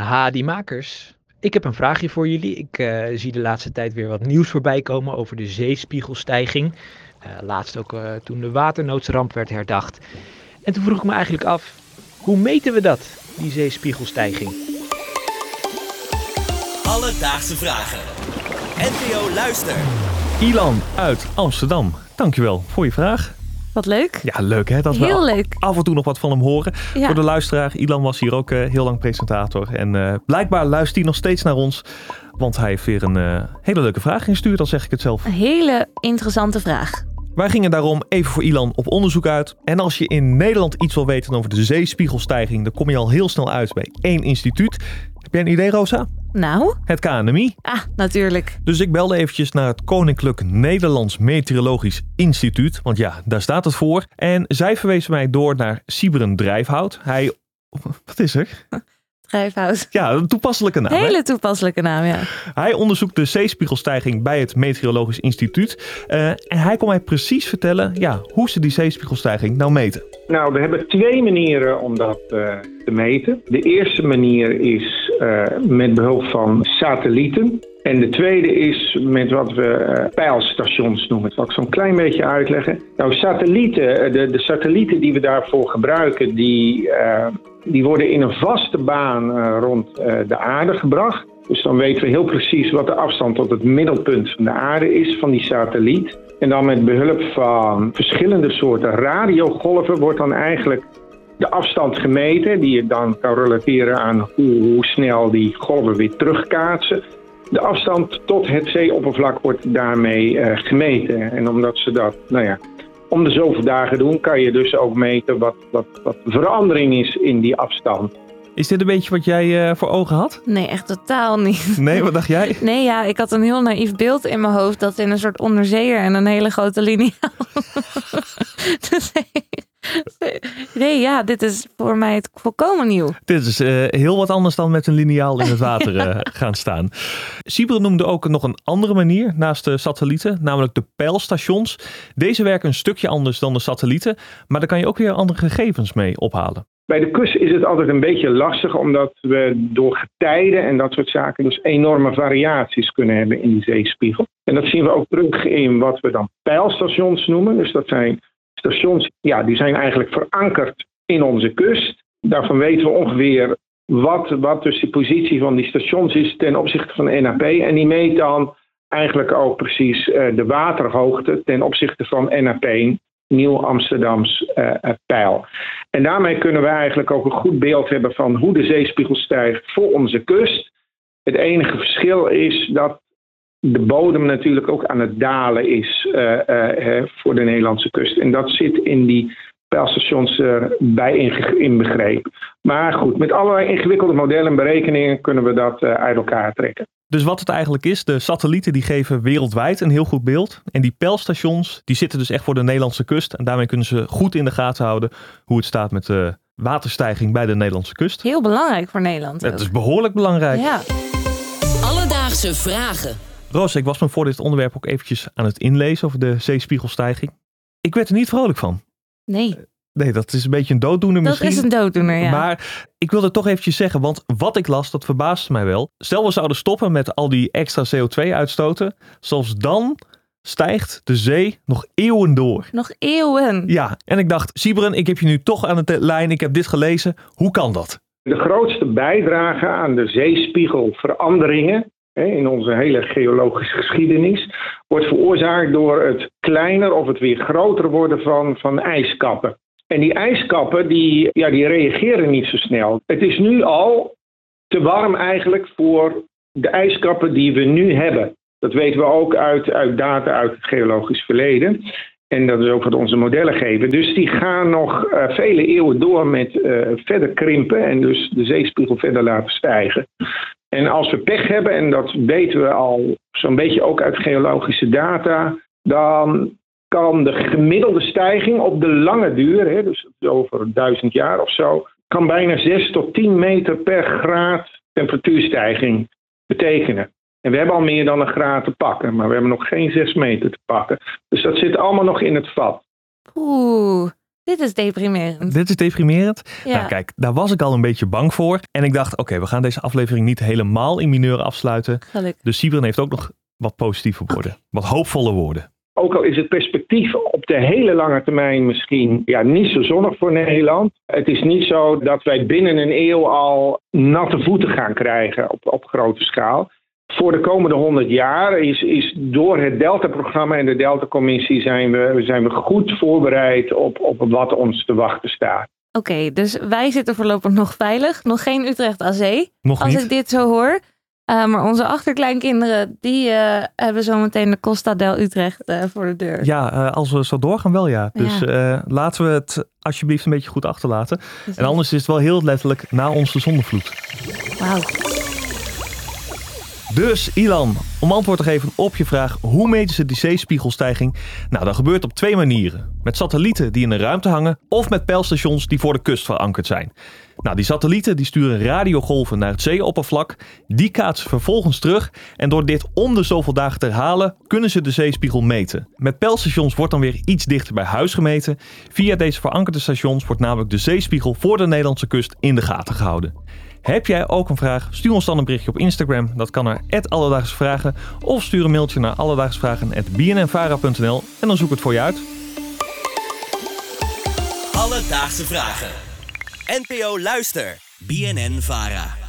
Ha, die makers. Ik heb een vraagje voor jullie. Ik eh, zie de laatste tijd weer wat nieuws voorbij komen over de zeespiegelstijging. Eh, laatst ook eh, toen de waternoodsramp werd herdacht. En toen vroeg ik me eigenlijk af, hoe meten we dat, die zeespiegelstijging? Alledaagse vragen. NPO Luister. Ilan uit Amsterdam, dankjewel voor je vraag. Wat leuk. Ja, leuk hè? Dat Heel leuk. af en toe nog wat van hem horen. Ja. Voor de luisteraar, Ilan was hier ook eh, heel lang presentator. En eh, blijkbaar luistert hij nog steeds naar ons. Want hij heeft weer een eh, hele leuke vraag ingestuurd, dan zeg ik het zelf. Een hele interessante vraag. Wij gingen daarom even voor Ilan op onderzoek uit. En als je in Nederland iets wil weten over de zeespiegelstijging, dan kom je al heel snel uit bij één instituut. Heb jij een idee, Rosa? Nou, Het KNMI. ah, natuurlijk. Dus ik belde eventjes naar het Koninklijk Nederlands Meteorologisch Instituut. Want ja, daar staat het voor. En zij verwezen mij door naar Siberen Drijfhout. Hij... Wat is er? Drijfhout. Ja, een toepasselijke naam. hè? Hele toepasselijke naam, ja. Hij onderzoekt de zeespiegelstijging bij het Meteorologisch Instituut. Eh, en hij kon mij precies vertellen ja, hoe ze die zeespiegelstijging nou meten. Nou, we hebben twee manieren om dat eh, te meten. De eerste manier is eh, met behulp van satellieten. En de tweede is met wat we eh, pijlstations noemen. Dat zal ik zo'n klein beetje uitleggen. Nou, satellieten, eh, de, de satellieten die we daarvoor gebruiken, die, die worden in een vaste baan rond de aarde gebracht. Dus dan weten we heel precies wat de afstand tot het middelpunt van de aarde is van die satelliet. En dan met behulp van verschillende soorten radiogolven wordt dan eigenlijk de afstand gemeten, die je dan kan relateren aan hoe, hoe snel die golven weer terugkaatsen. De afstand tot het zeeoppervlak wordt daarmee eh, gemeten. En omdat ze dat, nou ja, om de zoveel dagen doen, kan je dus ook meten wat, wat, wat de verandering is in die afstand. Is dit een beetje wat jij eh, voor ogen had? Nee, echt totaal niet. Nee, wat dacht jij? Nee, ja, ik had een heel naïef beeld in mijn hoofd dat in een soort onderzeeër en een hele grote linie. dus, nee, ja, dit is voor mij het volkomen nieuw. Dit is eh, heel wat anders dan met een liniaal in het water eh, gaan staan. Siberen noemde ook nog een andere manier naast de satellieten, namelijk de pijlstations. Deze werken een stukje anders dan de satellieten, maar daar kan je ook weer andere gegevens mee ophalen. Bij de kust is het altijd een beetje lastig, omdat we door getijden en dat soort zaken dus enorme variaties kunnen hebben in die zeespiegel. En dat zien we ook terug in wat we dan pijlstations noemen. Dus dat zijn stations, ja, die zijn eigenlijk verankerd in onze kust. Daarvan weten we ongeveer wat, wat dus de positie van die stations is ten opzichte van de NAP. En die meet dan eigenlijk ook precies eh, de waterhoogte ten opzichte van NAP, Nieuw Amsterdams eh, pijl. En daarmee kunnen we eigenlijk ook een goed beeld hebben van hoe de zeespiegel stijgt voor onze kust. Het enige verschil is dat de bodem natuurlijk ook aan het dalen is eh, eh, eh, voor de Nederlandse kust. En dat zit in die pijlstations erbij inge- inbegrepen. Maar goed, met allerlei ingewikkelde modellen en berekeningen kunnen we dat eh, uit elkaar trekken. Dus wat het eigenlijk is, de satellieten die geven wereldwijd een heel goed beeld. En die pijlstations, die zitten dus echt voor de Nederlandse kust. En daarmee kunnen ze goed in de gaten houden hoe het staat met de waterstijging bij de Nederlandse kust. Heel belangrijk voor Nederland. Het is behoorlijk belangrijk. Ja, Alledaagse vragen. Roos, ik was me voor dit onderwerp ook eventjes aan het inlezen over de zeespiegelstijging. Ik werd er niet vrolijk van. nee, Nee, dat is een beetje een dooddoener dat misschien. is een dooddoener, ja. Maar ik wilde toch eventjes zeggen, want wat ik las, dat verbaasde mij wel. Stel we zouden stoppen met al die extra CO2 uitstoten. Zelfs dan stijgt de zee nog eeuwen door. Nog eeuwen. Ja, en ik dacht, Sibren, ik heb je nu toch aan de lijn. Ik heb dit gelezen. Hoe kan dat? De grootste bijdrage aan de zeespiegelveranderingen in onze hele geologische geschiedenis wordt veroorzaakt door het kleiner of het weer groter worden van, van ijskappen. En die ijskappen die, ja, die reageren niet zo snel. Het is nu al te warm eigenlijk voor de ijskappen die we nu hebben. Dat weten we ook uit, uit data uit het geologisch verleden. En dat is ook wat onze modellen geven. Dus die gaan nog eh, vele eeuwen door met eh, verder krimpen en dus de zeespiegel verder laten stijgen. En als we pech hebben, en dat weten we al zo'n beetje ook uit geologische data, dan kan de gemiddelde stijging op de lange duur, hè, dus over duizend jaar of zo, kan bijna 6 tot 10 meter per graad temperatuurstijging betekenen. En we hebben al meer dan een graad te pakken, maar we hebben nog geen 6 meter te pakken. Dus dat zit allemaal nog in het vat. Oeh, Dit is deprimerend. Dit is deprimerend. Ja. Nou kijk, daar was ik al een beetje bang voor. En ik dacht, oké, we gaan deze aflevering niet helemaal in mineur afsluiten. Gelukkig. Dus Sibren heeft ook nog wat positieve woorden. Wat hoopvolle woorden. Ook al is het perspectief op de hele lange termijn misschien ja, niet zo zonnig voor Nederland. Het is niet zo dat wij binnen een eeuw al natte voeten gaan krijgen op, op grote schaal. Voor de komende 100 jaar is, is door het Delta-programma en de Delta-commissie zijn we, zijn we goed voorbereid op, op wat ons te wachten staat. Oké, dus wij zitten voorlopig nog veilig. Nog geen Utrecht aan zee, Nog als niet? ik dit zo hoor. Uh, maar onze achterkleinkinderen, die uh, hebben zometeen de Costa del Utrecht uh, voor de deur. Ja, uh, als we zo doorgaan wel ja. Dus ja. laten we het alsjeblieft een beetje goed achterlaten. Precies. En anders is het wel heel letterlijk na onze zonnevloed. Wauw. Dus Ilan, om antwoord te geven op je vraag hoe meten ze die zeespiegelstijging? Nou, dat gebeurt op twee manieren. Met satellieten die in de ruimte hangen of met pijlstations die voor de kust verankerd zijn. Nou, die satellieten die sturen radiogolven naar het zeeoppervlak. Die kaatsen vervolgens terug. En door dit om de zoveel dagen te herhalen, kunnen ze de zeespiegel meten. Met pijlstations wordt dan weer iets dichter bij huis gemeten. Via deze verankerde stations wordt namelijk de zeespiegel voor de Nederlandse kust in de gaten gehouden. Heb jij ook een vraag? Stuur ons dan een berichtje op Instagram. Dat kan naar Alledaagse Vragen. Of stuur een mailtje naar alledaagsvragen.bnnvara.nl en dan zoek ik het voor je uit. Alledaagse Vragen. NPO Luister. BNN Vara.